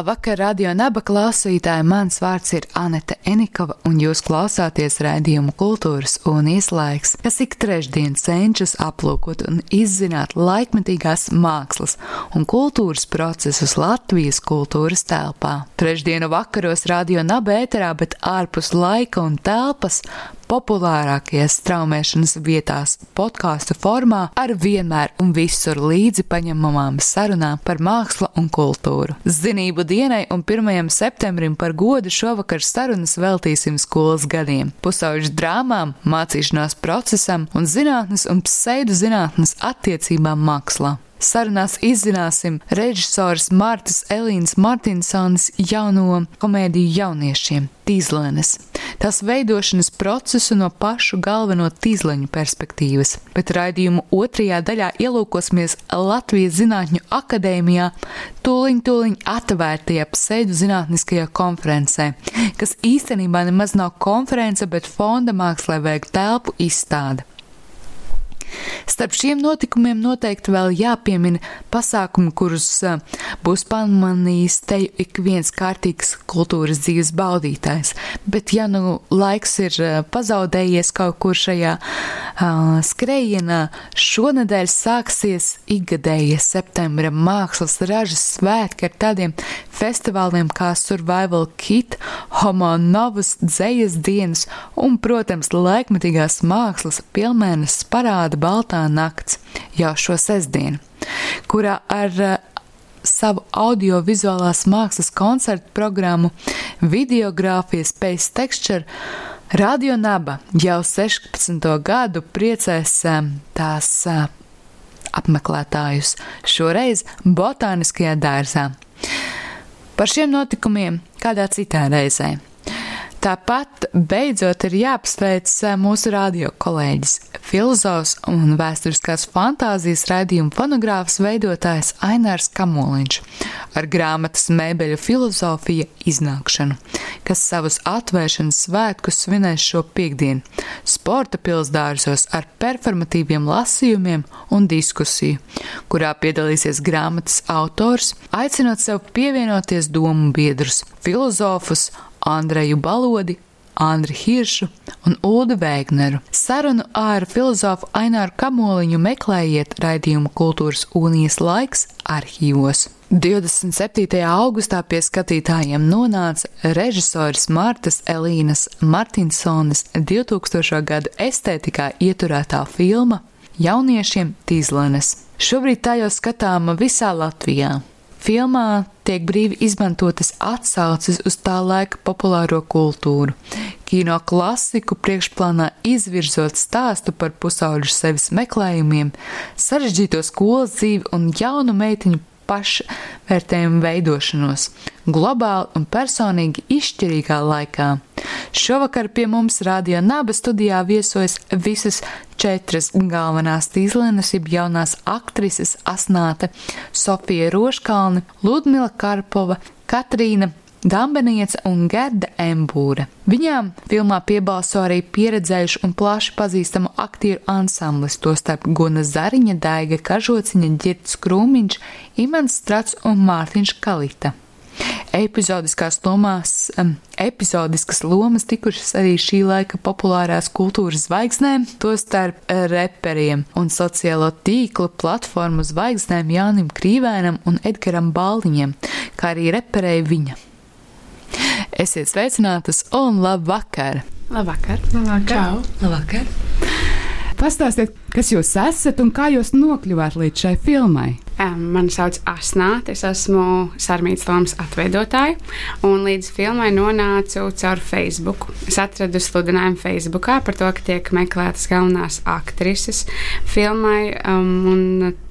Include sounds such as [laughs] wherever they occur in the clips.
Labvakar, radio naba klausītāji! Mans vārds ir Anete Enikova, un jūs klausāties raidījumu kultūras un ieslēgs, kas ik trešdien cenšas aplūkot un izzināt laikmetīgās mākslas un kultūras procesus Latvijas kultūras telpā. Trešdienu vakaros radio naba ēterā, bet ārpus laika un telpas populārākajās straumēšanas vietās podkāstu formā ar vienmēr un visur līdzi paņemamām sarunām par mākslu un kultūru. Zinību dienai un 1. septembrim par godu šovakar sarunas veltīsim skolas gadiem, pusauģu drāmām, mācīšanās procesam un zinātnes un pseidu zinātnes attiecībām mākslā. Sarunās izzināsim režisors Martas Elīnas Martinsonas jauno komēdiju jauniešiem - Tīzlenes. Tās veidošanas procesu no pašu galveno tīzleņu perspektīvas, bet raidījumu otrajā daļā ielūkosimies Latvijas Zinātņu akadēmijā tūliņ tūliņ atvērtajā pseidu zinātniskajā konferencē, kas īstenībā nemaz nav konference, bet fonda mākslē veik telpu izstāde. Starp šiem notikumiem noteikti vēl jāpiemina pasākumi, kurus būs pamanījis te ik viens kārtīgs kultūras dzīves baudītājs. Bet, ja nu laiks ir pazaudējies kaut kur šajā uh, skrējienā, šonadēļ sāksies ikgadējie septembra mākslas ražas svētki ar tādiem festivāliem kā Survival Kit, Homo Novus, Dzējas dienas un, protams, laikmetīgās mākslas pilmēnes parāda Baltā nakts jau šo sestdienu, kurā ar uh, savu audiovizuālās mākslas koncertu programmu Videogrāfijas Space Texture Radio Naba jau 16. gadu priecēs uh, tās uh, apmeklētājus, šoreiz Botāniskajā dārzā. Par šiem notikumiem kādā citā reizē. Tāpat beidzot ir jāapsveic eh, mūsu radio kolēģis, filozofs un vēsturiskās fantāzijas raidījuma fonogrāfs veidotājs Ainārs Kamoliņš ar grāmatas mēbeļu filozofija iznākšanu, kas savus atvēršanas svētkus svinēs šo piekdienu sporta pilsdārzos ar performatīviem lasījumiem un diskusiju, kurā piedalīsies grāmatas autors, aicinot sev pievienoties domu biedrus, filozofus, Andreju Balodi, Andri Hiršu un Uldu Vēgneru. Sarunu ar filozofu Aināru Kamoliņu meklējiet raidījumu Kultūras unijas laiks arhīvos. 27. augustā pie skatītājiem nonāca režisors Martas Elīnas Martinsonas 2000. gada estētikā ieturētā filma Jauniešiem Tīzlenes. Šobrīd tā jau skatāma visā Latvijā. Filmā tiek brīvi izmantotas atsauces uz tā laika populāro kultūru. Kino klasiku priekšplānā izvirzot stāstu par pusauģu sevis meklējumiem, sarežģīto skolas dzīvi un jaunu meitiņu pašvērtējumu veidošanos, globāli un personīgi izšķirīgā laikā. Šovakar pie mums Rādio Naba studijā viesojas visas četras galvenās tīzlenes, jeb jaunās aktrises Asnāte, Sofija Roškalni, Ludmila Karpova, Katrīna Dambenieca un Gerda Embūra. Viņām filmā piebalso arī pieredzējuši un plaši pazīstamu aktieru ansamblis, tostarp Guna Zariņa, Daiga Kažociņa, Girts Krūmiņš, Imants Strats un Mārtiņš Kalita. Epizodiskās lomās, um, epizodiskas lomas tikušas arī šī laika populārās kultūras zvaigznēm, tostarp reperiem un sociālo tīklu platformu zvaigznēm Jānim Krīvēnam un Edgaram Baldiņam, kā arī reperēja viņa. Esiet sveicinātas un labvakar! Labvakar! Labvakar! Čau! Labvakar! Pastāstiet, kas jūs esat un kā jūs nokļuvāt līdz šai filmai? Mani sauc Asnāte, es esmu Sarmītas lomas atveidotāja, un līdz filmai nonācu caur Facebook. Es atradu sludinājumu Facebookā par to, ka tiek meklētas galvenās aktrises filmai, um, un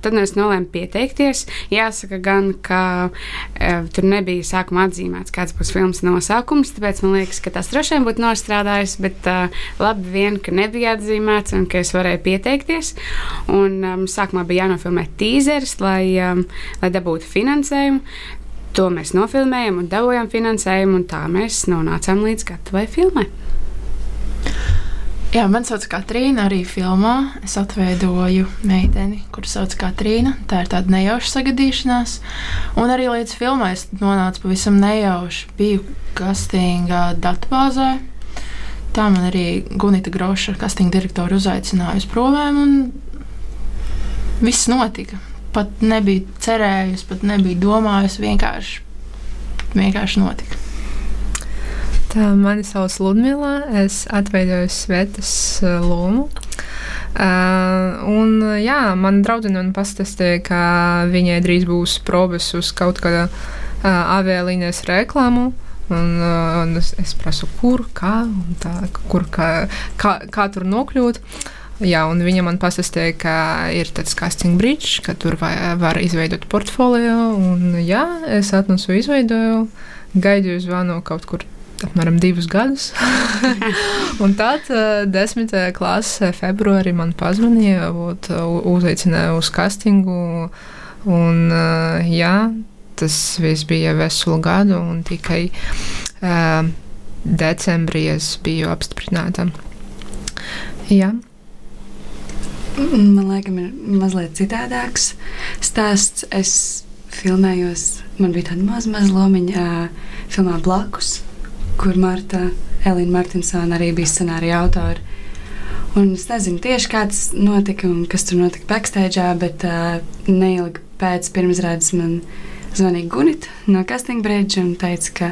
tad es nolēmu pieteikties. Jāsaka gan, ka uh, tur nebija sākumā atzīmēts, kāds būs filmas nosaukums, tāpēc man liekas, ka tas droši vien būtu nostrādājis, bet uh, labi vien, ka nebija atzīmēts un ka es varēju pieteikties. Un, um, sākumā bija jānofilmē tīzeris, lai lai, um, lai dabūtu finansējumu. To mēs nofilmējam un dabūjām finansējumu, un tā mēs nonācām līdz gatavai filmai. Jā, man sauc Katrīna, arī filmā. Es atveidoju meiteni, kuras sauc Katrīna. Tā ir tāda nejauša sagadīšanās. Un arī līdz filmai es nonācu pavisam nejauši. Biju castinga datubāzē. Tā man arī Gunita Groša, castinga direktora, uzaicināja uz provām, un viss notika pat nebiju cerējusi, pat nebiju domājusi. Vienkārši, vienkārši notika. Tā mani sauc Ludmila. Es atveidoju Svetas uh, lomu. Uh, un, jā, man draudzene man pastāstīja, ka viņai drīz būs probes uz kaut kāda uh, avialīnijas reklāmu. Un, uh, un es, es prasu, kur, kā, tā, kur, kā, kā, kā tur nokļūt. Uh, Jā, un viņa man pastāstīja, ka ir tāds casting bridge, ka tur vai, var izveidot portfolio. Un, jā, es atnesu, izveidoju, gaidīju zvanu kaut kur apmēram divus gadus. [laughs] un tad, 10. klasē, februārī man pazvanīja, uzaicināja uz castingu. Un, jā, tas viss bija veselu gadu, un tikai uh, decembrī es biju apstiprināta. Jā. Man liekas, ir mazliet citādāks stāsts. Es filmējos, man bija tāda maza, maza lomiņa filmā Blakus, kur Marta Elīna Martinsona arī bija scenārija autora. Un es nezinu tieši kāds notika un kas tur notika backstage, bet uh, neilgi pēc pirmsrādes man zvanīja Gunita no Casting Bridge un teica, ka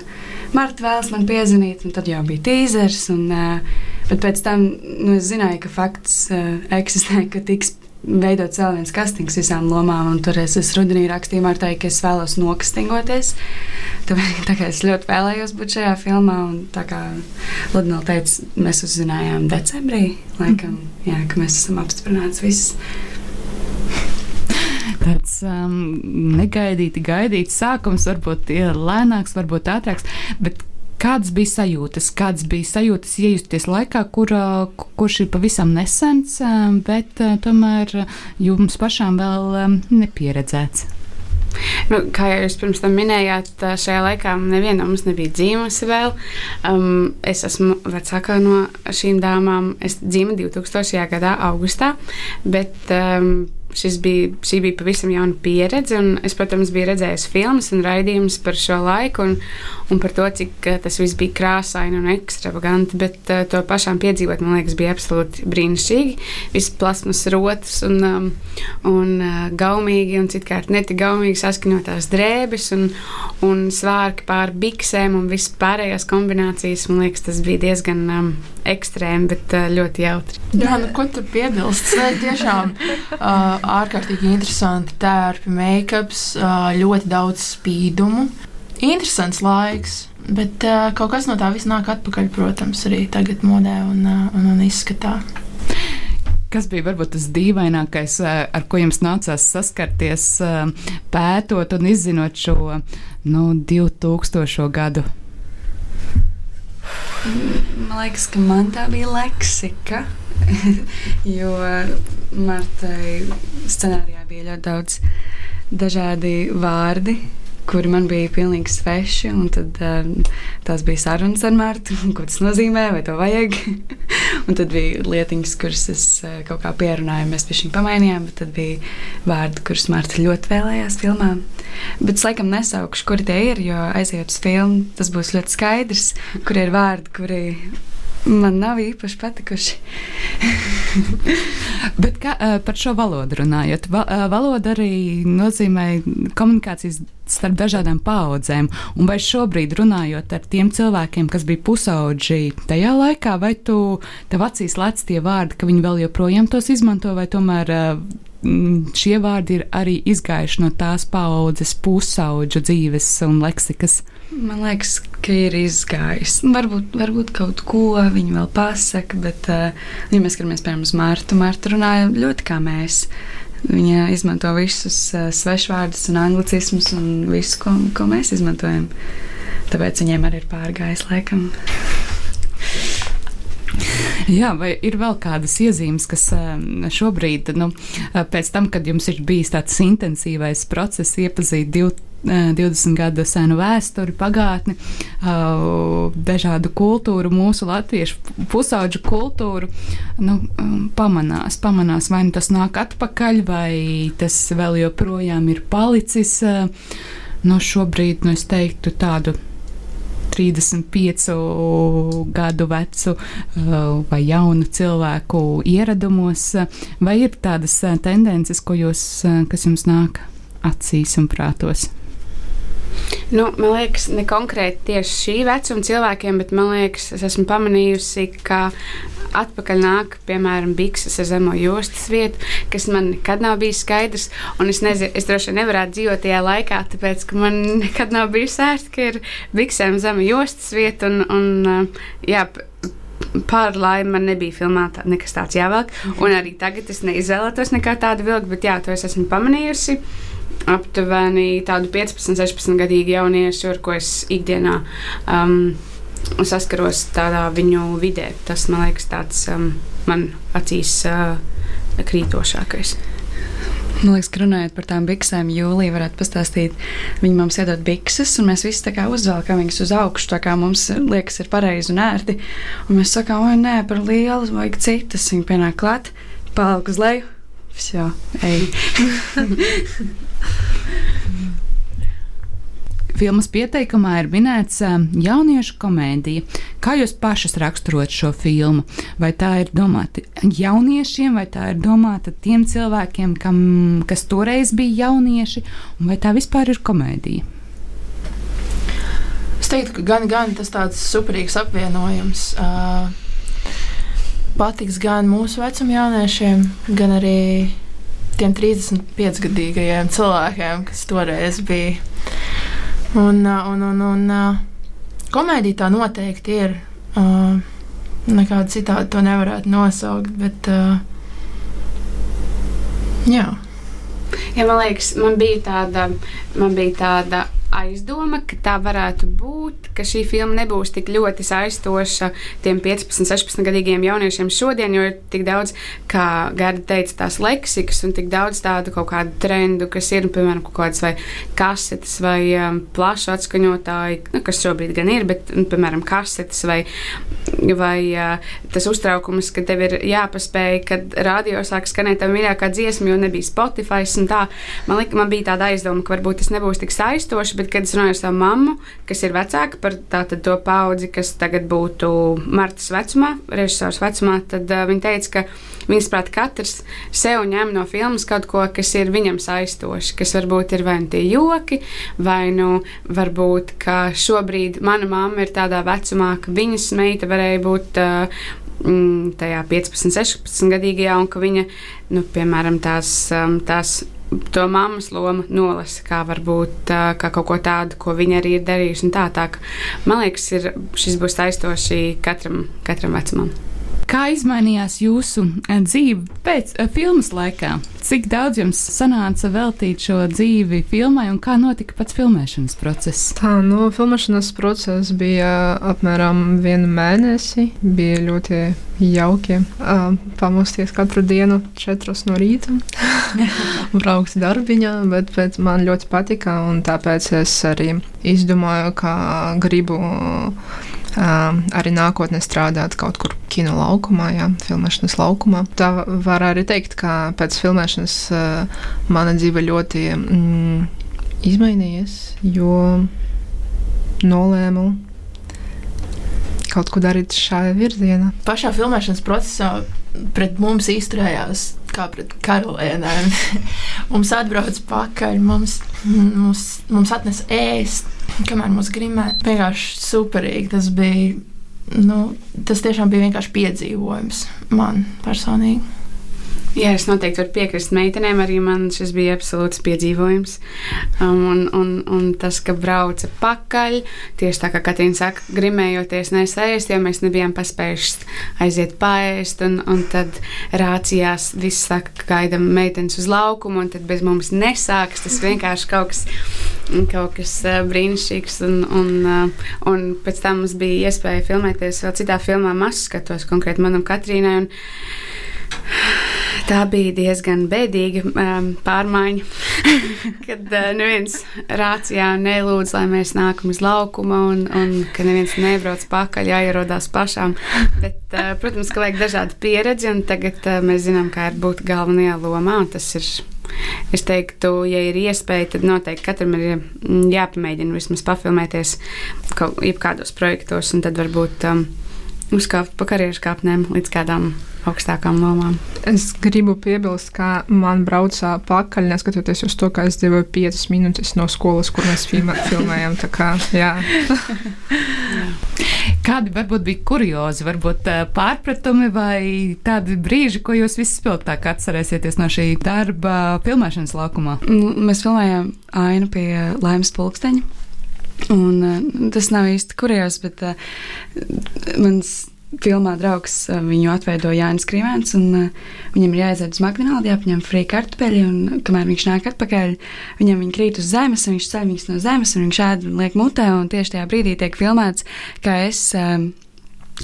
Marta vēlas man piezvanīt, un tad jau bija tīzers. Un, uh, Bet pēc tam nu, es zināju, ka fakts uh, eksistē, ka tiks veidots vēl viens kastings visām lomām, tur es, es rudenī rakstīju Martai, ka es vēlos nokastingoties. Tāpēc tā es ļoti vēlējos būt šajā filmā, un tā kā Ludmila teica, mēs uzzinājām decembrī, laikam, jā, ka mēs esam apstiprināts viss tāds um, negaidīti, gaidīts sākums, varbūt lēnāks, varbūt ātrāks. Bet Kādas bija sajūtas? Kādas bija sajūtas iejusties laikā, kur, kurš ir pavisam nesens, bet tomēr jums pašām vēl nepieredzēts? Nu, kā jau jūs pirms tam minējāt, šajā laikā neviena no mums nebija dzīvusi vēl. Um, es esmu vecākā no šīm dāmām. Es dzimu 2000. gadā, augustā, bet um, bija, šī bija pavisam jauna pieredze. Es, protams, biju redzējis filmas un raidījumus par šo laiku un, un par to, cik tas viss bija krāsaini un ekstravaganti. Bet uh, to pašām piedzīvot, man liekas, bija absolūti brīnišķīgi. Viss plasmas rotas un, um, un uh, gaumīgi un citkārt netik gaumīgi saskaņotās drēbes un, un svārki pār biksēm un viss pārējās kombinācijas. Man liekas, tas bija diezgan um, ekstrēmi, bet uh, ļoti jautri. Jā, nu, ko tur piebilst? Tiešām [laughs] uh, ārkārtīgi interesanti tērpi, make-ups, ļoti daudz spīdumu. Interesants laiks, bet kaut kas no tā viss nāk atpakaļ, protams, arī tagad modē un, un, un izskatā. Kas bija varbūt tas dīvainākais, ar ko jums nācās saskarties, pētot un izzinot šo nu, 2000. gadu? Man liekas, ka man tā bija leksika. [laughs] jo Martai scenārijā bija ļoti daudz dažādi vārdi, kuri man bija pilnīgi sveši. Tad um, tās bija sarunas ar Mārtu, [laughs] ko tas nozīmē, vai to vajag. [laughs] un tad bija lietiņas, kuras es uh, kaut kā pierunāju, mēs pie šīm pamainījām, bet tad bija vārdi, kurus Mārta ļoti vēlējās filmā. Bet es laikam nesaukšu, kuri tie ir, jo aizejot uz filmu, tas būs ļoti skaidrs, kur ir vārdi, kuri Man nav īpaši patikuši. [laughs] Bet kā, par šo valodu runājot, va, valoda arī nozīmē komunikācijas starp dažādām paudzēm. Un vai šobrīd runājot ar tiem cilvēkiem, kas bija pusauģi tajā laikā, vai tu tev acīs lec tie vārdi, ka viņi vēl joprojām tos izmanto, vai tomēr mm, šie vārdi ir arī izgājuši no tās paudzes pusauģu dzīves un leksikas? Man liekas, ka ir izgājis. Varbūt, varbūt kaut ko viņi vēl pasaka, bet, uh, ja mēs skatāmies piemēram uz Mārtu, Mārta runāja ļoti kā mēs. Viņa izmanto visus uh, svešvārdus un anglicismus un visu, ko, ko mēs izmantojam. Tāpēc viņiem arī ir pārgājis laikam. Jā, vai ir vēl kādas iezīmes, kas šobrīd, nu, pēc tam, kad jums ir bijis tāds intensīvais process, iepazīt divu 20 gadu senu vēsturi, pagātni, dažādu kultūru, mūsu latviešu pusauģu kultūru, nu, pamanās, pamanās, vai nu tas nāk atpakaļ, vai tas vēl joprojām ir palicis. Nu, šobrīd, nu, es teiktu, tādu 35 gadu vecu vai jaunu cilvēku ieradumos, vai ir tādas tendences, jūs, kas jums nāk acīs un prātos? Nu, man liekas, ne konkrēti tieši šī vecuma cilvēkiem, bet man liekas, es esmu pamanījusi, ka atpakaļ nāk, piemēram, bikses ar zemo jostas vietu, kas man nekad nav bijis skaidrs. Es nezinu, es droši vien nevarētu dzīvot tajā laikā, tāpēc, ka man [laughs] nekad nav bijis ērti, ka ir biksēm zema jostas vieta. Un, un, jā, Pār laimi man nebija filmēta nekas tāds jāvelk, un arī tagad es neizvēlētos nekā tādu vilku, bet jā, to es esmu pamanījusi aptuveni tādu 15, 16 gadīgu jauniešu, ar ko es ikdienā um, saskaros tādā viņu vidē. Tas man liekas tāds um, man acīs uh, krītošākais. Man liekas, ka runājot par tām biksēm, Jūlija varētu pastāstīt, viņa mums iedod bikses, un mēs visi tā kā uzvelkam viņas uz augšu, tā kā mums liekas, ir pareizi un ērti. Un mēs sakām, oi, nē, par lielu, vajag citas. Viņa pienāk klāt, paliek uz leju. Viss jau, ej. [laughs] Filmas pieteikumā ir minēts jauniešu komēdija. Kā jūs pašas raksturot šo filmu? Vai tā ir domāta jauniešiem, vai tā ir domāta tiem cilvēkiem, kam, kas toreiz bija jaunieši, vai tā vispār ir komēdija? Es teiktu, ka gan, gan tas tāds superīgs apvienojums. Uh, patiks gan mūsu vecuma jauniešiem, gan arī tiem 35 gadīgajiem cilvēkiem, kas toreiz bija Un, un, un, un komēdija tā noteikti ir. Uh, nekādu citādi to nevarētu nosaukt. Bet, uh, jā. Ja, man liekas, man bija tāda, man bija tāda aizdoma, ka tā varētu būt, ka šī filma nebūs tik ļoti saistoša tiem 15, 16 gadīgiem jauniešiem šodien, jo ir tik daudz, kā Gārda teica, tās leksikas un tik daudz tādu kaut kādu trendu, kas ir, piemēram, kaut kādas vai kasetes vai um, plašu atskaņotāji, nu, kas šobrīd gan ir, bet, nu, piemēram, kasetes vai, vai uh, tas uztraukums, ka tev ir jāpaspēj, kad radio sāk skanēt tā mīļākā dziesma, jo nebija Spotify un tā. Man, lika, man bija tāda aizdoma, ka varbūt tas nebūs tik saistoši, bet, kad es runāju ar savu mammu, kas ir vecāka par to paudzi, kas tagad būtu Martas vecumā, režisors vecumā, tad uh, viņa teica, ka viņas prāt katrs sev ņem no filmas kaut ko, kas ir viņam saistoši, kas varbūt ir vai nu tie joki, vai nu varbūt, ka šobrīd mana mamma ir tādā vecumā, ka viņas meita varēja būt. Uh, tajā 15, 16 gadīgajā, un ka viņa, nu, piemēram, tās, tās to mammas lomu nolasa kā varbūt kā kaut ko tādu, ko viņa arī ir darījusi. Tā, tā, man liekas, ir, šis būs aizstoši katram, katram vecumam. Kā izmainījās jūsu dzīve pēc filmas laikā? Cik daudz jums sanāca veltīt šo dzīvi filmai un kā notika pats filmēšanas process? Tā, nu, filmēšanas process bija apmēram vienu mēnesi. Bija ļoti jauki uh, pamosties katru dienu, četros no rīta, [laughs] braukt darbiņā, bet, bet man ļoti patika un tāpēc es arī izdomāju, ka gribu arī nākotnē strādāt kaut kur kino laukumā, jā, filmēšanas laukumā. Tā var arī teikt, ka pēc filmēšanas mana dzīve ļoti mm, izmainījies, jo nolēmu kaut ko darīt šajā virzienā. Pašā filmēšanas procesā pret mums izturējās kā pret karalienēm. [laughs] mums atbrauc pakaļ, mums, mums, mums atnesa ēst kamēr mūs grimē. Vienkārši superīgi tas bija. Nu, tas tiešām bija vienkārši piedzīvojums man personīgi. Jā, es noteikti varu piekrist meitenēm. Arī man šis bija absolūts piedzīvojums. Um, un, un, un tas, ka brauca pakaļ, tieši tā kā Katrīna saka, grimējoties nesēst, jo mēs nebijām paspējuši aiziet paēst. Un, un tad rācijās viss saka, ka gaidām meitenes uz laukumu, un tad bez mums nesāks. Tas vienkārši kaut kas, kaut kas uh, brīnišķīgs. Un, un, uh, un pēc tam mums bija iespēja filmēties vēl citā filmā, Masu skatos konkrēti manam Katrīnai. Un, Tā bija diezgan bēdīga um, pārmaiņa, [laughs] kad uh, neviens rācijā nelūdz, lai mēs nākam uz laukuma, un, un ka neviens nebrauc pakaļ, jāierodās pašām. Bet, uh, protams, ka vajag dažādu pieredzi, un tagad uh, mēs zinām, kā ir būt galvenajā lomā. Tas ir, es teiktu, ja ir iespēja, tad noteikti katram ir jāpamēģina vismaz pafilmēties kaut kādos projektos, un tad varbūt um, uzkāpt pa karjeras kāpnēm līdz kādām augstākām lomām. Es gribu piebilst, ka man braucā pakaļ, neskatoties uz to, ka es dzīvoju 5 minūtes no skolas, kur mēs filmējam. Kā, jā. [laughs] Kādi varbūt bija kuriozi, varbūt pārpratumi vai tādi brīži, ko jūs vispilgtāk atcerēsieties no šī darba filmēšanas laukumā? Nu, mēs filmējām ainu pie laimes pulksteņa. Un, tas nav īsti kurjos, bet uh, mans filmā draugs eh, viņu atveido Jānis Krīvēns, un uh, viņam ir jāaiziet uz McDonald's, jāpaņem frī kartupeļi, un kamēr viņš nāk atpakaļ, viņam viņi krīt uz zemes, un viņš ceļ viņus no zemes, un viņš ēd un liek mutē, un tieši tajā brīdī tiek filmēts, kā es. Um,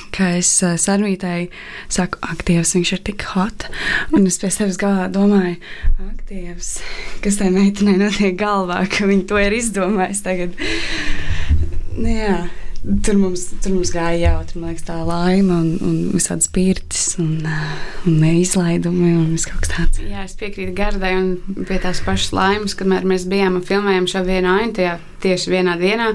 Kā es sarunītēji saku, ak, Dievs, viņš ir tik hot. Un es pie sevis galvā domāju, ak, Dievs, kas tai meitenei notiek galvā, ka viņa to ir izdomājusi tagad. Nu, jā. Tur mums, tur mums gāja jautri, man liekas, tā laime un, un visādas pirtis un, un izlaidumi un viss kaut kas tāds. Jā, es piekrītu Gardai un pie tās pašas laimes, kamēr mēs bijām un filmējām šo vienu ainu tajā tieši vienā dienā.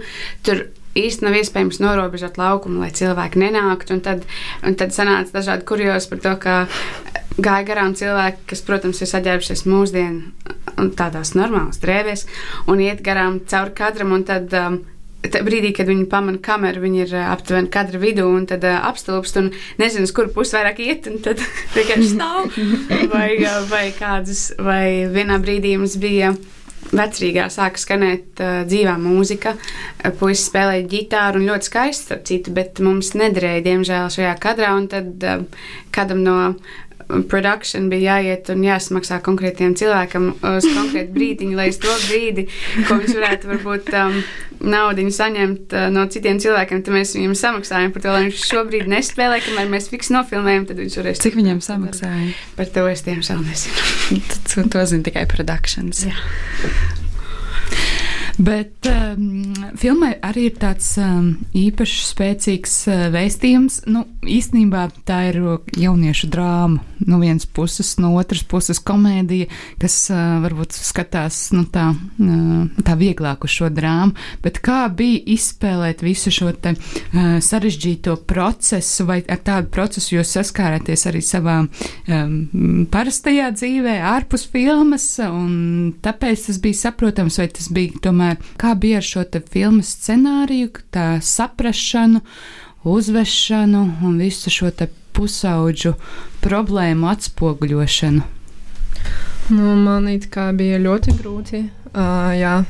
Tur īsti nav iespējams norobežot laukumu, lai cilvēki nenāktu. Un tad, un tad sanāca dažādi kuriozi par to, ka gāja garām cilvēki, kas, protams, ir saģērbušies mūsdienu tādās normālās drēbēs un iet garām cauri kadram. Tad, um, brīdī, kad viņi pamana kameru, viņi ir aptuveni kadra vidū un tad uh, apstulbst un nezinu, uz kuru pusi vairāk iet, un tad [laughs] vienkārši stāv. Vai, vai kādas, vai vienā brīdī mums bija. Vecrīgā sāka skanēt uh, dzīvā mūzika, puisis spēlēja ģitāru un ļoti skaisti, starp citu, bet mums nederēja, diemžēl, šajā kadrā. Tad uh, kādam no produkcija bija jāiet un jāsamaksā konkrētiem cilvēkam uz konkrētu brīdiņu, lai uz to brīdi, ko viņš varētu varbūt um, naudu saņemt uh, no citiem cilvēkiem, tad mēs viņam samaksājam par to, lai viņš šobrīd nespēlē, kamēr mēs fiks nofilmējam, tad viņš varēs. Cik viņam samaksāja? Par to es tiemžēl [laughs] nezinu. to, zina tikai produkcijas. Bet um, filmai arī ir tāds um, īpašs, spēcīgs uh, vēstījums. Nu, īstenībā tā ir jauniešu drāma. No vienas puses, no otras puses komēdija, kas uh, varbūt skatās nu, tā, uh, tā vieglāk uz šo drāmu. Bet kā bija izspēlēt visu šo te, uh, sarežģīto procesu, vai ar tādu procesu jūs saskārāties arī savā um, parastajā dzīvē, ārpus filmas, un tāpēc tas bija saprotams, vai tas bija tomēr tomēr kā bija ar šo filmu scenāriju, tā saprašanu, uzvešanu un visu šo pusauģu problēmu atspoguļošanu? Nu, man it kā bija ļoti grūti. Uh, jā,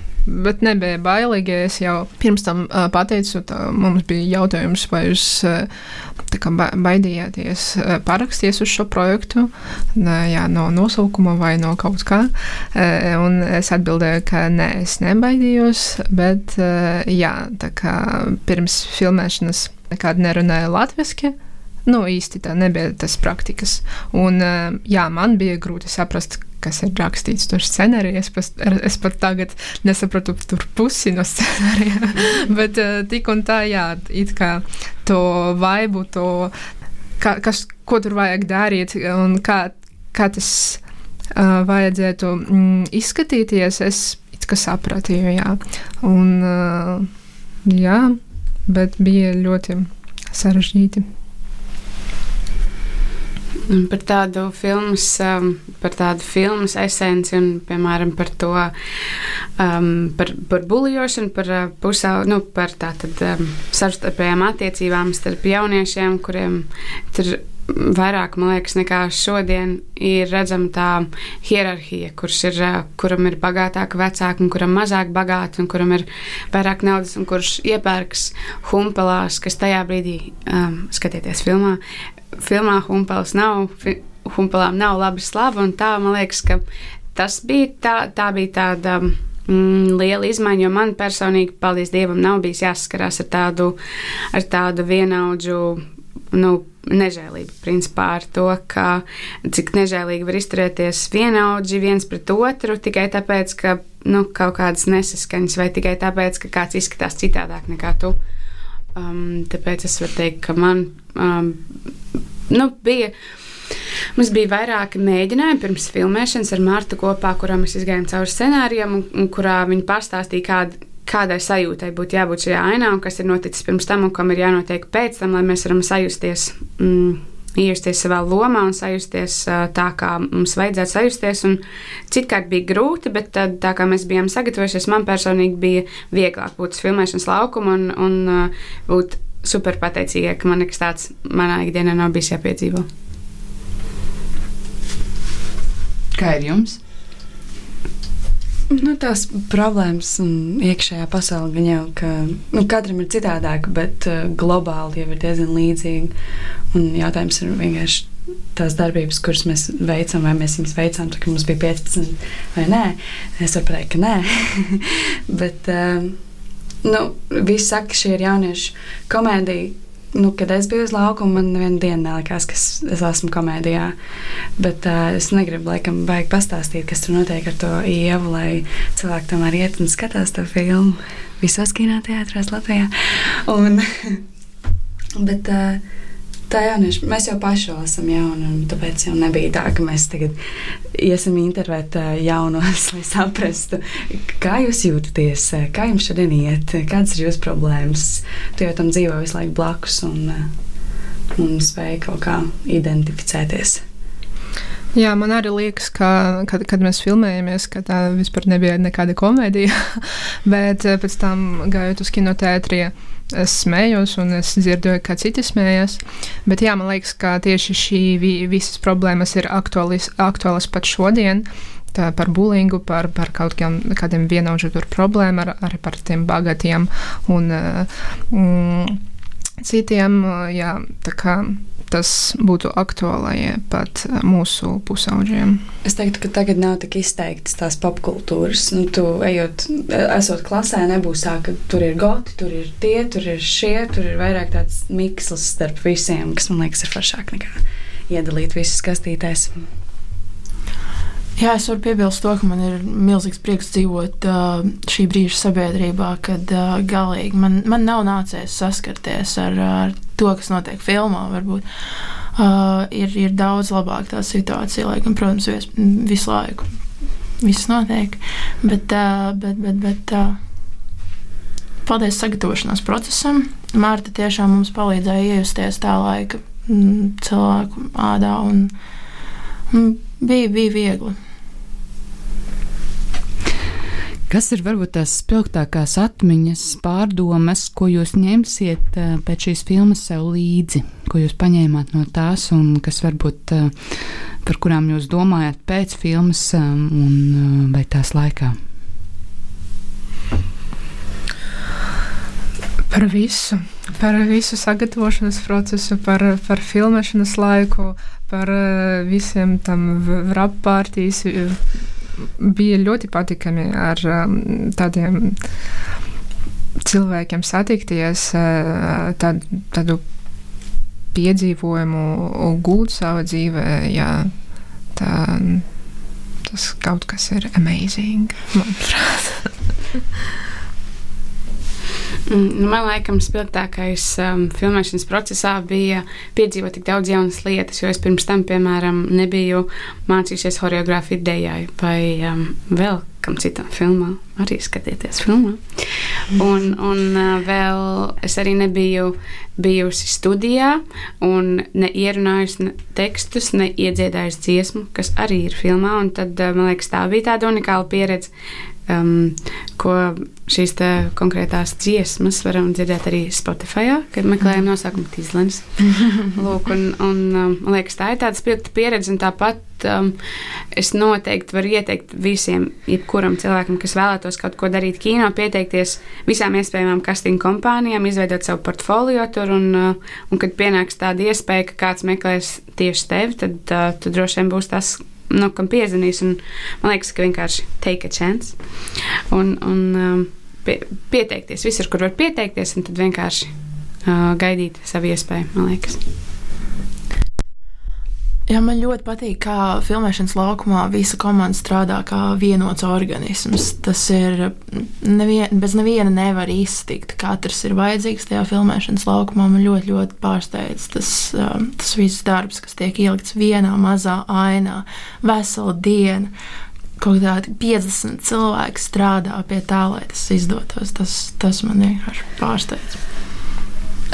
bet nebija bailīgi. Es jau pirms tam uh, pateicu, tā, mums bija jautājums, vai jūs uh, kā, baidījāties uh, parakstīties uz šo projektu, uh, jā, no nosaukuma vai no kaut kā. Uh, un es atbildēju, ka nē, es nebaidījos, bet uh, jā, tā kā pirms filmēšanas nekad nerunāju latviešu. Nu, īsti tā nebija tas praktikas. Un, jā, man bija grūti saprast, kas ir rakstīts tur scenārijā. Es, pas, es pat tagad nesapratu tur pusi no [laughs] scenārija. Bet uh, tik un tā, jā, it kā to vaibu, to, kā, kas, ko tur vajag darīt un kā, kā tas uh, vajadzētu mm, izskatīties, es it kā sapratīju, jā. Un, uh, jā, bet bija ļoti sarežģīti. Un par tādu filmas, um, par tādu filmas esenci un, piemēram, par to, um, par, par buļļošanu, par uh, pusau, nu, par tātad um, savstarpējām attiecībām starp jauniešiem, kuriem tur vairāk, man liekas, nekā šodien ir redzama tā hierarhija, kurš ir, kuram ir bagātāka vecāka, un kuram mazāk bagāta, un kuram ir vairāk naudas, un kurš iepērks humpelās, kas tajā brīdī, um, skatieties filmā, filmā humpels nav, fi, humpelām nav laba slava, un tā, man liekas, ka tas bija tā, tā bija tāda mm, liela izmaiņa, jo man personīgi, paldies Dievam, nav bijis jāsaskarās ar tādu, ar tādu vienaudžu. Nu, nežēlība, principā ar to, ka cik nežēlīgi var izturēties vienaudži viens pret otru tikai tāpēc, ka nu, kaut kādas nesaskaņas, vai tikai tāpēc, ka kāds izskatās citādāk nekā tu. Um, tāpēc es varu teikt, ka man um, nu, bija Mums bija vairāki mēģinājumi pirms filmēšanas ar Martu kopā, kurā mēs gājām cauri scenārijam, un, un kurā viņi pastāstīja, kāda, kādai sajūtai būtu jābūt šajā ainā, un kas ir noticis pirms tam, un kam ir jānotiek pēc tam, lai mēs varam sajusties. Mm, Iejusties savā lomā un sajusties tā, kā mums vajadzētu sajusties. Un citkārt bija grūti, bet tad, tā kā mēs bijām sagatavojušies, man personīgi bija vieglāk būt uz filmēšanas laukuma un, un būt super pateicīgai, ka man nekas tāds manā ikdienā nav bijis jāpiedzīvo. Kā ir jums? Nu, tās problēmas iekšējā pasaule gan jau, ka nu, katram ir citādāk, bet uh, globāli jau ir diezgan līdzīgi. Un jautājums ir vienkārši tās darbības, kuras mēs veicam, vai mēs viņus veicām, tad, kad mums bija 15 vai nē. Es pateikt, ka nē. [laughs] bet uh, nu, visi saka, ka šī ir jauniešu komēdija nu, kad es biju uz laukuma, man nevienu dienu nelikās, ka es esmu komēdijā. Bet uh, es negribu, laikam, baigi pastāstīt, kas tur notiek ar to ievu, lai cilvēki tomēr iet un skatās to filmu visos kinoteātros Latvijā. Un, [laughs] bet, uh, Tā jaunieši, mēs jau paši esam jauni, un tāpēc jau nebija tā, ka mēs tagad iesim intervēt jaunos, [laughs] lai saprastu, kā jūs jūtaties, kā jums šodien iet, kādas ir jūsu problēmas. Tu jau tam dzīvo visu laiku blakus un, un spēj kaut kā identificēties. Jā, man arī liekas, ka, kad, kad mēs filmējamies, ka tā vispār nebija nekāda komēdija, [laughs] bet pēc tam gājot uz kinoteātriju es smējos, un es dzirdēju, kā citi smējas. Bet jā, man liekas, ka tieši šī vi, visas problēmas ir aktuālis, aktuālas pat šodien. Tā par bulingu, par, par kaut kādiem, kādiem vienaudžu problēmām, ar, ar par tiem bagatiem un mm, citiem. Jā, tā kā tas būtu aktuālajie pat mūsu pusauģiem. Es teiktu, ka tagad nav tik izteiktas tās popkultūras. Nu, tu ejot, esot klasē, nebūs tā, ka tur ir goti, tur ir tie, tur ir šie, tur ir vairāk tāds mikslis starp visiem, kas man liekas ir foršāk nekā iedalīt visus kastītēs. Jā, es varu piebilst to, ka man ir milzīgs prieks dzīvot uh, šī brīža sabiedrībā, kad uh, galīgi man, man nav nācies saskarties ar, ar to, kas notiek filmā. Varbūt. Uh, ir, ir daudz labāka tā situācija, lai gan, protams, vis, visu laiku viss notiek. Bet, uh, bet, bet, bet uh, paldies sagatavošanās procesam. Mārta tiešām mums palīdzēja iejusties tā laika mm, cilvēku ādā, un, un bija, bija viegli. Kas ir varbūt tās spilgtākās atmiņas, pārdomas, ko jūs ņemsiet uh, pēc šīs filmas sev līdzi, ko jūs paņēmāt no tās, un kas varbūt uh, par kurām jūs domājat pēc filmas um, un vai tās laikā? Par visu, par visu sagatavošanas procesu, par, par filmēšanas laiku, par visiem tam rapārtīs bija ļoti patīkami ar um, tādiem cilvēkiem satikties, uh, tād, tādu piedzīvojumu gūt savā dzīvē. Jā, tā, tas kaut kas ir amazing, manuprāt. [laughs] Mm, nu, man liekas, spilgtākais um, filmēšanas procesā bija piedzīvot tik daudz jaunas lietas, jo es pirms tam, piemēram, nebiju mācījusies choreogrāfiju dejai vai um, vēl kam citam filmā. Arī skatieties filmā. Un, un uh, vēl es arī nebiju bijusi studijā un neierunājusi ne tekstus, neiedziedājusi dziesmu, kas arī ir filmā. Un tad, uh, man liekas, tā bija tāda unikāla pieredze um, ko šīs konkrētās dziesmas varam dzirdēt arī Spotify, kad meklējam Mhm. nosaukumu Tīzlens. [laughs] Lūk, un, un um, man liekas, tā ir tāda spilgta pieredze, un tāpat um, es noteikti varu ieteikt visiem, jebkuram cilvēkam, kas vēlētos kaut ko darīt kino, pieteikties visām iespējamām casting kompānijām, izveidot savu portfolio tur, un, uh, un kad pienāks tāda iespēja, ka kāds meklēs tieši tevi, tad uh, tu droši vien būs tas, nu, kam piezinīs. Un, man liekas, ka vienkārši take a chance un, un um, pie, pieteikties visur, kur var pieteikties, un tad vienkārši uh, gaidīt savu iespēju. Man liekas, Jā, man ļoti patīk, kā filmēšanas laukumā visa komanda strādā kā vienots organisms. Tas ir nevien, bez neviena nevar iztikt. Katrs ir vajadzīgs tajā filmēšanas laukumā. Man ļoti, ļoti pārsteidz tas, tas viss darbs, kas tiek ielikts vienā mazā ainā, veselu dienu. Kaut kādi 50 cilvēki strādā pie tā, lai tas izdotos. Tas, tas man vienkārši pārsteidz.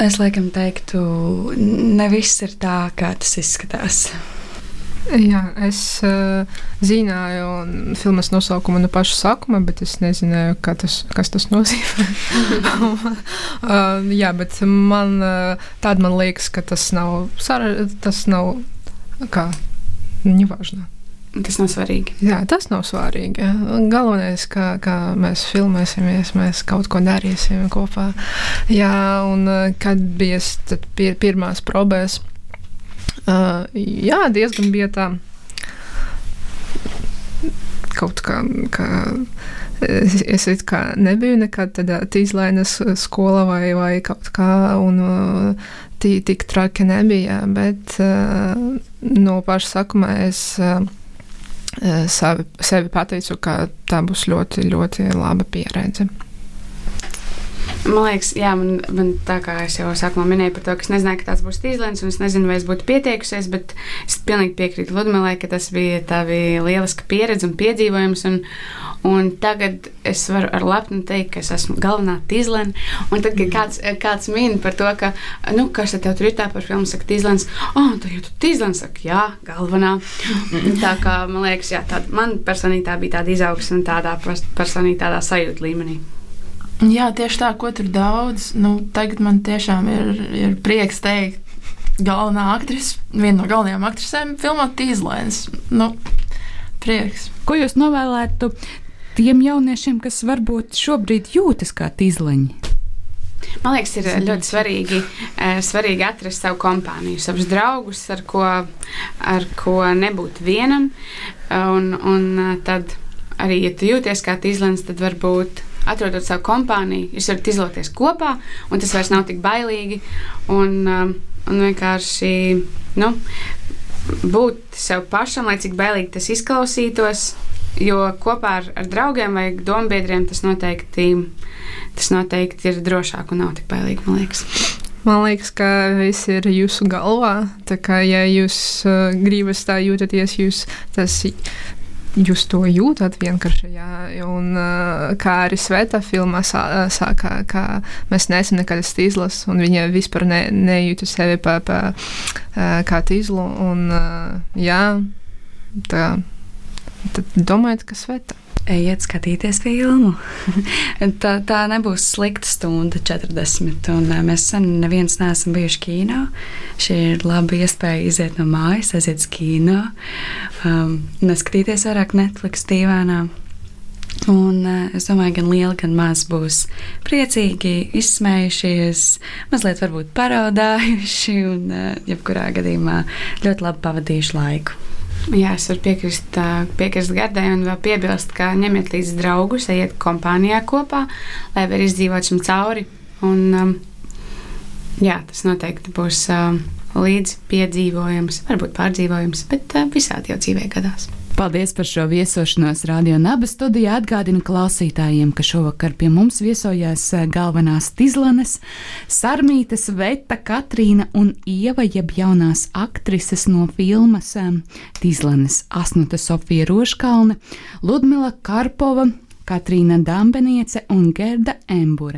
Es laikam teiktu, ne viss ir tā, kā tas izskatās. Jā, es uh, zināju filmas nosaukumu no paša sākuma, bet es nezināju, tas, kas tas nozīmē. uh, [laughs] jā, bet man uh, tāda man liekas, ka tas nav, tas nav kā, nevažno. Tas nav svarīgi. Jā, tas nav svarīgi. Galvenais, ka, ka mēs filmēsimies, mēs kaut ko darīsim kopā. Jā, un kad bija pir pirmās probēs, uh, jā, diezgan bija tā kaut kā. kā Es, es kā nebiju nekad tādā tīzlainas skolā vai, vai kaut kā, un tī, tik traki nebija, bet uh, no paša sākuma es uh, savi, sevi pateicu, ka tā būs ļoti, ļoti laba pieredze. Man liekas, jā, man, man tā kā es jau sākumā minēju par to, ka es nezināju, ka tāds būs tīzlens, un es nezinu, vai es būtu pieteikusies, bet es pilnīgi piekrītu Ludmilai, ka tas bija tā bija lieliska pieredze un piedzīvojums, un, un tagad es varu ar lepnu teikt, ka es esmu galvenā tīzlene, un tad, kad kāds, kāds min par to, ka, nu, kas tev tur ir tā par filmu, saka tīzlens, oh, tu jau tu tīzlens, saka, jā, galvenā. tā kā, man liekas, jā, tāda, man personīgi tā bija tāda izaugsme un tādā personīgi tādā sajūta līmenī. Jā, tieši tā, ko tur daudz. Nu, tagad man tiešām ir, ir prieks teikt, galvenā aktrise, viena no galvenajām aktrisēm, filmā Tīzlēns. Nu, prieks. Ko jūs novēlētu tiem jauniešiem, kas varbūt šobrīd jūtas kā tīzleņi? Man liekas, ir ļoti svarīgi, svarīgi atrast savu kompāniju, savus draugus, ar ko, ar ko nebūt vienam. Un, un tad arī, ja tu jūties kā tīzlens, tad varbūt atrodot savu kompāniju, jūs varat izloties kopā, un tas vairs nav tik bailīgi. Un, un vienkārši nu, būt sev pašam, lai cik bailīgi tas izklausītos. Jo kopā ar, ar draugiem vai dombiedriem tas noteikti, tas noteikti ir drošāk un nav tik bailīgi, man liekas. Man liekas, ka viss ir jūsu galvā. Tā kā ja jūs uh, gribat tā jūtaties, jūs tas jūs to jūtat vienkārši. Jā. Un, uh, kā arī Sveta filmā sā, sākā, ka mēs neesam nekad stīzlas, un viņa vispār ne, nejūta sevi pa, pa, uh, kā tīzlu. Un, uh, jā, tā, tad domājiet, ka Sveta. Ejiet skatīties filmu. [laughs] tā, tā nebūs slikta stunda, 40. Un, mēs sen neviens neesam bijuši kino. Šī ir laba iespēja iziet no mājas, aiziet uz kino, um, neskatīties vairāk Netflix dīvainā. Un, uh, es domāju, gan liela, gan maz būs priecīgi, izsmējušies, mazliet varbūt paraudājuši un, uh, jebkurā gadījumā, ļoti labi pavadījuši laiku. Jā, es varu piekrist, piekrist Gardai un vēl piebilst, ka ņemiet līdzi draugus, ejiet kompānijā kopā, lai var izdzīvot šim cauri. Un, jā, tas noteikti būs līdz piedzīvojums, varbūt pārdzīvojums, bet visādi jau dzīvē gadās. Paldies par šo viesošanos Radio Naba studijā. Atgādinu klausītājiem, ka šovakar pie mums viesojās galvenās Tizlanes, Sarmītas, Veta, Katrīna un Ieva, jeb jaunās aktrises no filmas Tizlanes Asnuta Sofija Roškalne, Ludmila Karpova, Katrīna Dambeniece un Gerda Embura.